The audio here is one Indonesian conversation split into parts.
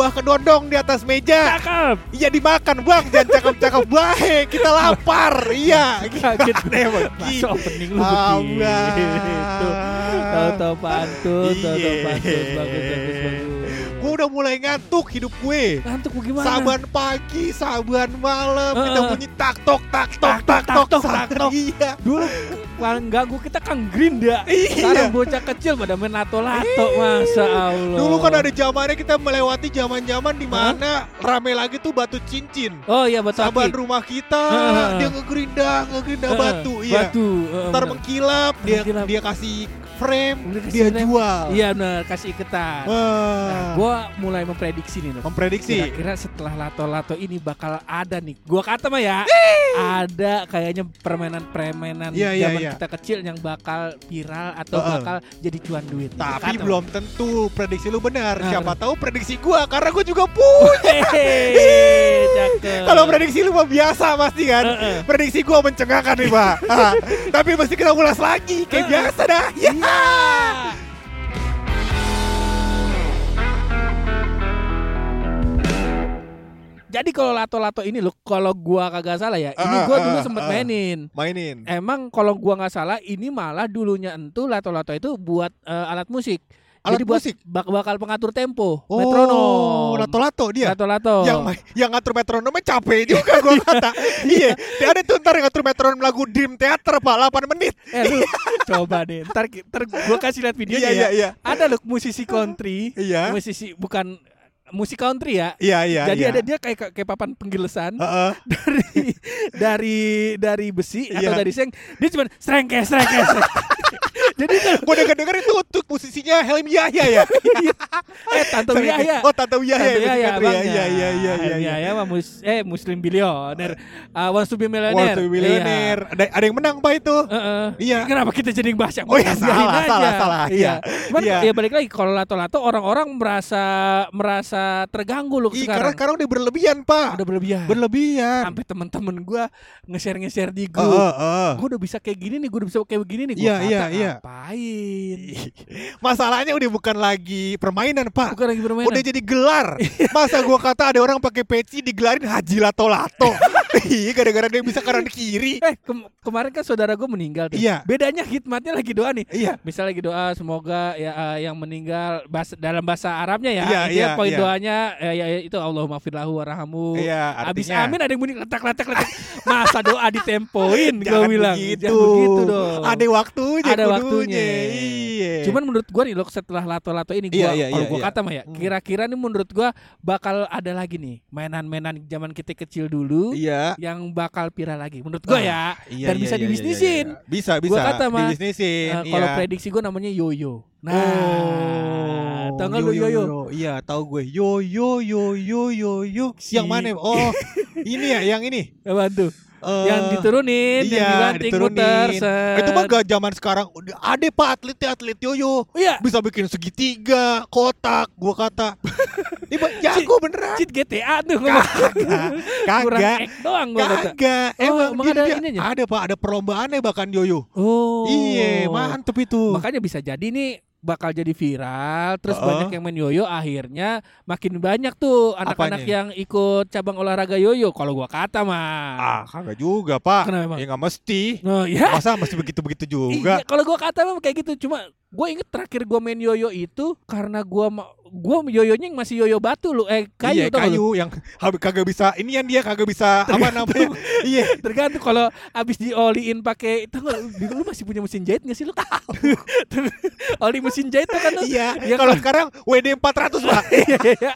Buah kedondong di atas meja. Cakep. Iya dimakan bang, jangan cakep-cakep baik. Kita lapar, iya. Kaget Gimana Masa begitu? opening lu Abang. begitu. Tahu-tahu pantun, tahu-tahu Iya. pantun. Bagus, bagus, bagus. Gue udah mulai ngantuk hidup gue. Ngantuk gimana? Saban pagi, saban malam, kita bunyi tak tok tak tok tak tok tak tok. Iya. Dulu ganggu kita Kang Grinda. Iya. Sekarang bocah kecil pada main lato-lato. Masa Allah. Dulu kan ada zamannya kita melewati zaman-zaman di mana rame lagi tuh batu cincin. Oh iya betul. Saban rumah kita Heeh. dia ngegerinda, ngegerinda batu, iya. Batu. heeh, Ntar bener. mengkilap, dia Mengkilap. dia kasih frame, kasih dia frame. jual. Iya benar, kasih iketan. Nah, Wah. gua mulai memprediksi nih loh. Memprediksi. Kira-kira setelah lato-lato ini bakal ada nih. Gua kata mah ya, ada kayaknya permainan-permainan Iya, iya, zaman iya. kita kecil yang bakal viral atau Heeh. bakal jadi cuan duit. Gua Tapi kata belum tentu prediksi lu benar. Nah, Siapa tahu prediksi gua karena gua juga punya. Kalau prediksi lu mah biasa pasti kan. Heeh. Prediksi gua mencengangkan nih, Pak. Tapi mesti kita ulas lagi kayak biasa dah. Ya. Iya. Jadi kalau lato-lato ini loh, kalau gua kagak salah ya, ini Ah, gua ah, dulu sempet ah. mainin. Mainin. Emang kalau gua nggak salah, ini malah dulunya entu lato-lato itu buat eh, alat musik. Alat Jadi buat musik? bak- bakal pengatur tempo, Oh, metronom. lato-lato dia. Lato-lato. Yang yang ngatur metronomnya capek juga gua kata. iya, dia ada tuh ntar ngatur metronom lagu Dream Theater Pak 8 menit. Eh lu coba deh, ntar, ntar gua kasih lihat videonya Iya, ya. iya, iya. Ada loh musisi country, Iya. musisi bukan musik country ya. Iya, iya, Jadi iya. ada dia kayak kayak papan penggilesan Heeh. dari dari dari besi atau Iya. dari seng, dia cuma serengke. serengke. Jadi Gue denger denger itu untuk musisinya Helmi Yahya ya. eh Tante. Yahya. Oh Tante Yahya. Tante Yahya, ya. abangnya. Iya iya iya iya. Iya. Yahya mus eh muslim bilioner. Uh, wants to be millionaire. tuh milioner. Ada ada yang menang Pak itu. Iya. Heeh. Iya. Kenapa kita jadi bahas yang Oh, iya, salah, salah, salah. Iya. Iya. Cuman Iya. ya balik lagi kalau lato-lato orang-orang merasa merasa terganggu loh Ih, karena sekarang. sekarang udah berlebihan, Pak. Udah berlebihan. Berlebihan. Sampai temen-temen gua nge-share-nge-share di Heeh, grup. Gue udah bisa kayak gini nih, gue udah bisa kayak begini nih. Iya, kata, iya, iya. Ngapain? Masalahnya udah bukan lagi permainan, Pak. Bukan lagi bermain. Udah jadi gelar. Masa gua kata ada orang pakai peci digelarin Haji Lato-Lato. Iya, gara-gara dia bisa kanan kiri. Eh kem- kemarin kan saudara gue meninggal tuh. Iya. Bedanya hikmatnya lagi doa nih. Iya. Misal lagi doa semoga ya eh, yang meninggal bahasa, dalam bahasa Arabnya ya. Iya, iya, poin iya. doanya eh, ya, ya, itu Allahumma firlahu warhamu. Iya, Abis artinya- amin ada yang bunyi letak letak letak. Masa doa ditempoin Jangan bilang. begitu. Jangan begitu dong. Ada waktunya Ada kudunya. Waktunya. Iya. Cuman menurut gua nih loh setelah lato-lato ini Iya, gua iya, kalau iya, gua iya. kata mah ya Hmm. kira-kira nih menurut gua bakal ada lagi nih mainan-mainan zaman kita kecil dulu Iya. yang bakal viral lagi menurut gua Ah, ya Iya, dan iya, bisa iya, dibisnisin. iya, iya. Bisa, bisa. Gua kata mah, dibisnisin. Eh, kalau iya. prediksi gua namanya yoyo. Nah, Oh, tau nggak lu yoyo? Iya, tahu gue. Yo yo yo yo yo yo. Si- Yang mana? Oh, ini ya, yang ini. Apa tuh? Eh, yang diturunin, iya, yang dibanting diturunin. muter. set. Itu mah gak zaman sekarang. Ada pak atlet atlet yoyo. Iya, Bisa bikin segitiga, kotak, gua kata. Iba jago beneran. cheat GTA tuh. Kagak. Kurang Kagak. doang gua kata. Kagak. Oh, Emang, emang ada ininya? Ada pak, ada perlombaannya bahkan yoyo. Oh. Iya, mantep itu. Makanya bisa jadi nih bakal jadi viral terus Heeh. banyak yang main yoyo akhirnya makin banyak tuh anak-anak yang ikut cabang olahraga yoyo kalau gua kata mah. Ah, kagak juga pak. Kenapa? Ya nggak mesti. Oh ya. Masa mesti begitu-begitu juga? Iya, kalau gua kata memang kayak gitu cuma gue inget terakhir gua main yoyo itu karena gua gua yoyonya yang masih yoyo batu lu eh kayu iya, tau gak lu? kayu yang kagak bisa ini yang dia kagak bisa apa namanya iya Tergantung kalau abis dioliin pakai gak, lu, masih punya mesin jahit gak sih lu? Oli mesin jahit tuh kan lu. iya Ya kalau kan? sekarang WD 400 pak Iya, iya.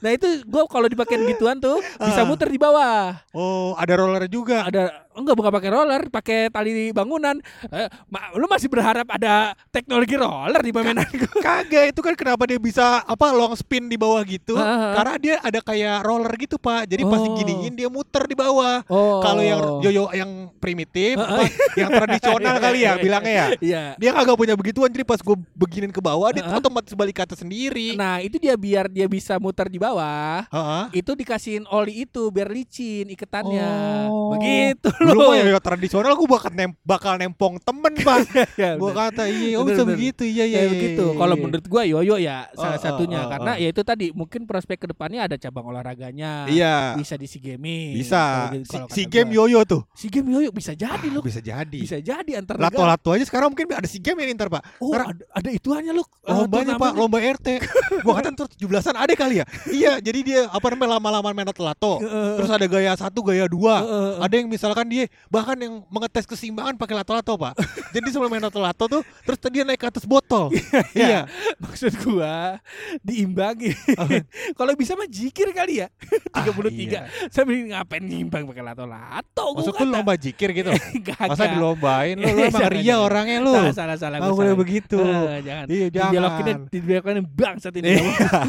nah itu gua kalau dipakein gituan tuh bisa Ah. muter di bawah. oh ada roller juga Ada enggak bukan pakai roller, pakai tali bangunan. Eh, ma- lu masih berharap ada teknologi roller di mainan gua? kagak itu kan kenapa dia bisa apa long spin di bawah gitu ah. karena dia ada kayak roller gitu pak jadi pas Oh. diginiin dia muter di bawah Oh. kalau yang yoyo yang primitif ah. apa, yang tradisional kali ya bilangnya ya Iya. dia kagak punya begituan jadi pas gue beginin ke bawah dia otomatis balik ke atas sendiri Nah, itu dia biar dia bisa muter di bawah. Heeh. Itu dikasihin oli itu biar licin iketannya. Oh. Begitu Dulu mah yoyo tradisional gue bakal nem bakal nempong temen pak Ya, Gue bener. kata iya oh Bener, bisa bener. begitu iya iya iya, begitu. iya, Kalau iya. menurut gua yoyo ya salah Oh, satunya oh, oh, karena oh. ya itu tadi mungkin prospek ke depannya ada cabang olahraganya. Iya Bisa di SEA Games. bisa si, si game gua. yoyo tuh SEA Games yoyo bisa jadi loh. bisa jadi Bisa jadi antar negara. lato-lato aja sekarang mungkin ada si game ini ntar pak Oh, Karena- ada, ada ituannya loh. lombanya pak lomba RT gua kata ntar 17-an ada kali ya iya jadi dia apa namanya lama-lama main lato Heeh. terus ada gaya satu gaya dua ada yang misalkan dia bahkan yang mengetes keseimbangan pakai lato-lato pak jadi sebelum main lato-lato tuh terus dia naik ke atas botol iya Maksud gua diimbangi. Kalau bisa mah jikir kali ya. 33. iya. Sambil ngapain ngimbang pakai lato-lato gua maksud lu kata. lomba jikir gitu Kagak. masa dilombain lu, lu emang Jangan, ria orangnya lu Salah salah salah. Gua boleh begitu Eh, jangan. iya jangan Dibelokinnya dibelokinnya bangsat ini. Iya.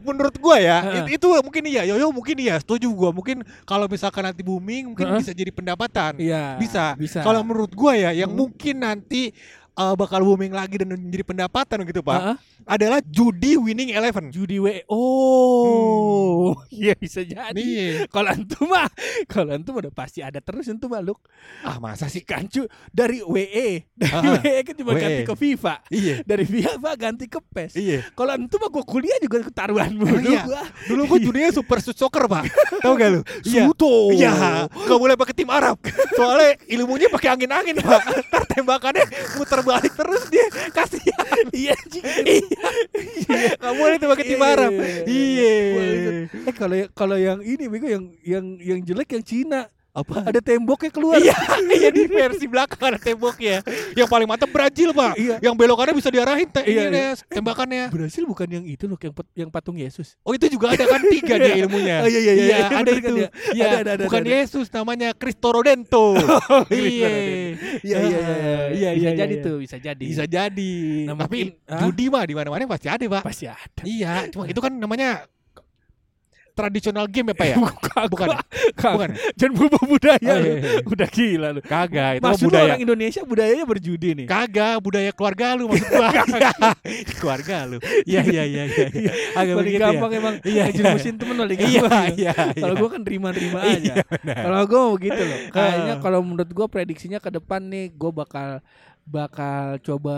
menurut gua ya it- itu mungkin iya yoyo mungkin iya setuju gua mungkin kalau misalkan nanti booming mungkin Heeh. bisa jadi pendapatan Iya. bisa Bisa. kalau menurut gua ya yang Hmm. mungkin nanti uh, bakal booming lagi dan menjadi pendapatan gitu pak Heeh. adalah judi winning eleven judi W. Oh. Iya bisa jadi. Kalau antum mah, kalau antum udah pasti ada terus antum mah Luk. ah masa Si sih Kancu dari WE, dari ah. WE kan cuma WE. ganti ke FIFA. iya Dari FIFA ganti ke PES. iya Kalau antum mah gua kuliah juga ketaruhan Emang mulu iya? gua. dulu gua judinya super soccer pak tahu gak lu iya Suto. Iya, nggak boleh pakai tim Arab. Soalnya ilmunya pakai angin-angin, Pak. Ntar tembakannya muter balik terus dia kasihan. Iya anjing. Nggak boleh tuh pakai tim Arab. Iya. Eh kalau kalau yang ini bego yang yang yang jelek yang Cina. Apa? Ada temboknya keluar. Iya, iya di versi belakang ada temboknya. Yang paling mantap Brazil, Pak. Iya. Yang belokannya bisa diarahin te- Iya, iya. tembakannya. Berhasil bukan yang itu loh yang yang patung Yesus. Oh, itu juga ada kan tiga dia ilmunya. Oh, iya, iya, iya, iya, ada bener kan itu. ya? Iya, Ada, ada, ada, bukan ada. Yesus namanya Cristo Rodento. iya. Iya iya iya Iya, bisa iya, jadi iya. tuh bisa jadi. Bisa jadi. Nah, Tapi judi mah di mana-mana pasti ada, Pak. pasti ada. Iya, cuma itu kan namanya tradisional game ya, Pak ya? Bukan, Bukan. bukan. Bukan. Jangan berubah budaya Oh, lu. iya, iya. Udah gila lu. Kagak, itu Maksud budaya. orang Indonesia budayanya berjudi nih. Kagak, budaya keluarga lu maksud gua. keluarga lu. Iya, iya, iya, iya. iya. Agak paling begitu gampang ya. emang Iya, ngejerumusin temen paling Iya, gampang. iya. Kalau iya. gua kan terima-terima Iya, aja. Kalau gua mau gitu loh. Kayaknya Ah. kalau menurut gua prediksinya ke depan nih gua bakal bakal coba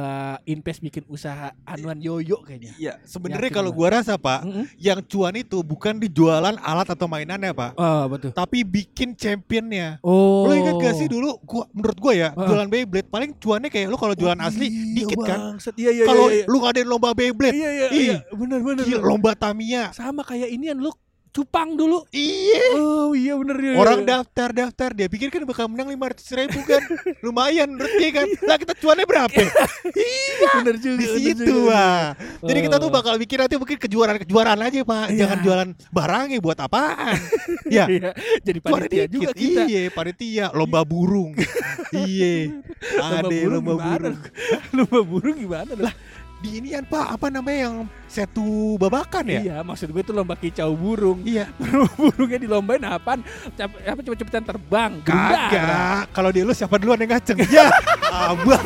invest bikin usaha anuan yoyo kayaknya. Iya, sebenarnya kalau gua. rasa, Pak, Mm-mm. yang cuan itu bukan di jualan alat atau mainannya, Pak. Oh, betul. Tapi bikin championnya. Oh. Lo ingat gak sih dulu gua menurut gua ya, Ah. jualan Beyblade paling cuannya kayak lu kalau jualan asli dikit kan. Bangsat. Iya iya Kalau iya. iya. lu ngadain lomba Beyblade, Iya iya Ih, iya. Benar. gila, lomba Tamiya. Sama kayak inian lu cupang dulu. Iya. Oh iya benar iya. Orang daftar daftar dia pikir kan bakal menang lima ratus ribu kan, lumayan menurut dia kan. Lah kita cuannya berapa? iya. benar juga. Di situ wah. Jadi kita tuh Oh. bakal bikin nanti mungkin kejuaraan kejuaraan aja pak, Iya. jangan jualan barangnya buat apaan? ya. Iya, jadi panitia juga kita. Iya, panitia lomba burung. iya. Ada lomba gimana? burung. lomba burung gimana? Lah, Di inian Pak, apa namanya yang setu babakan ya? Iya, maksud gue itu lomba kicau burung. Iya. Burungnya dilombain apaan? Cap- Apa cepet-cepetan terbang? Kagak. Kalau dia lu siapa duluan yang ngaceng? ya. Abang.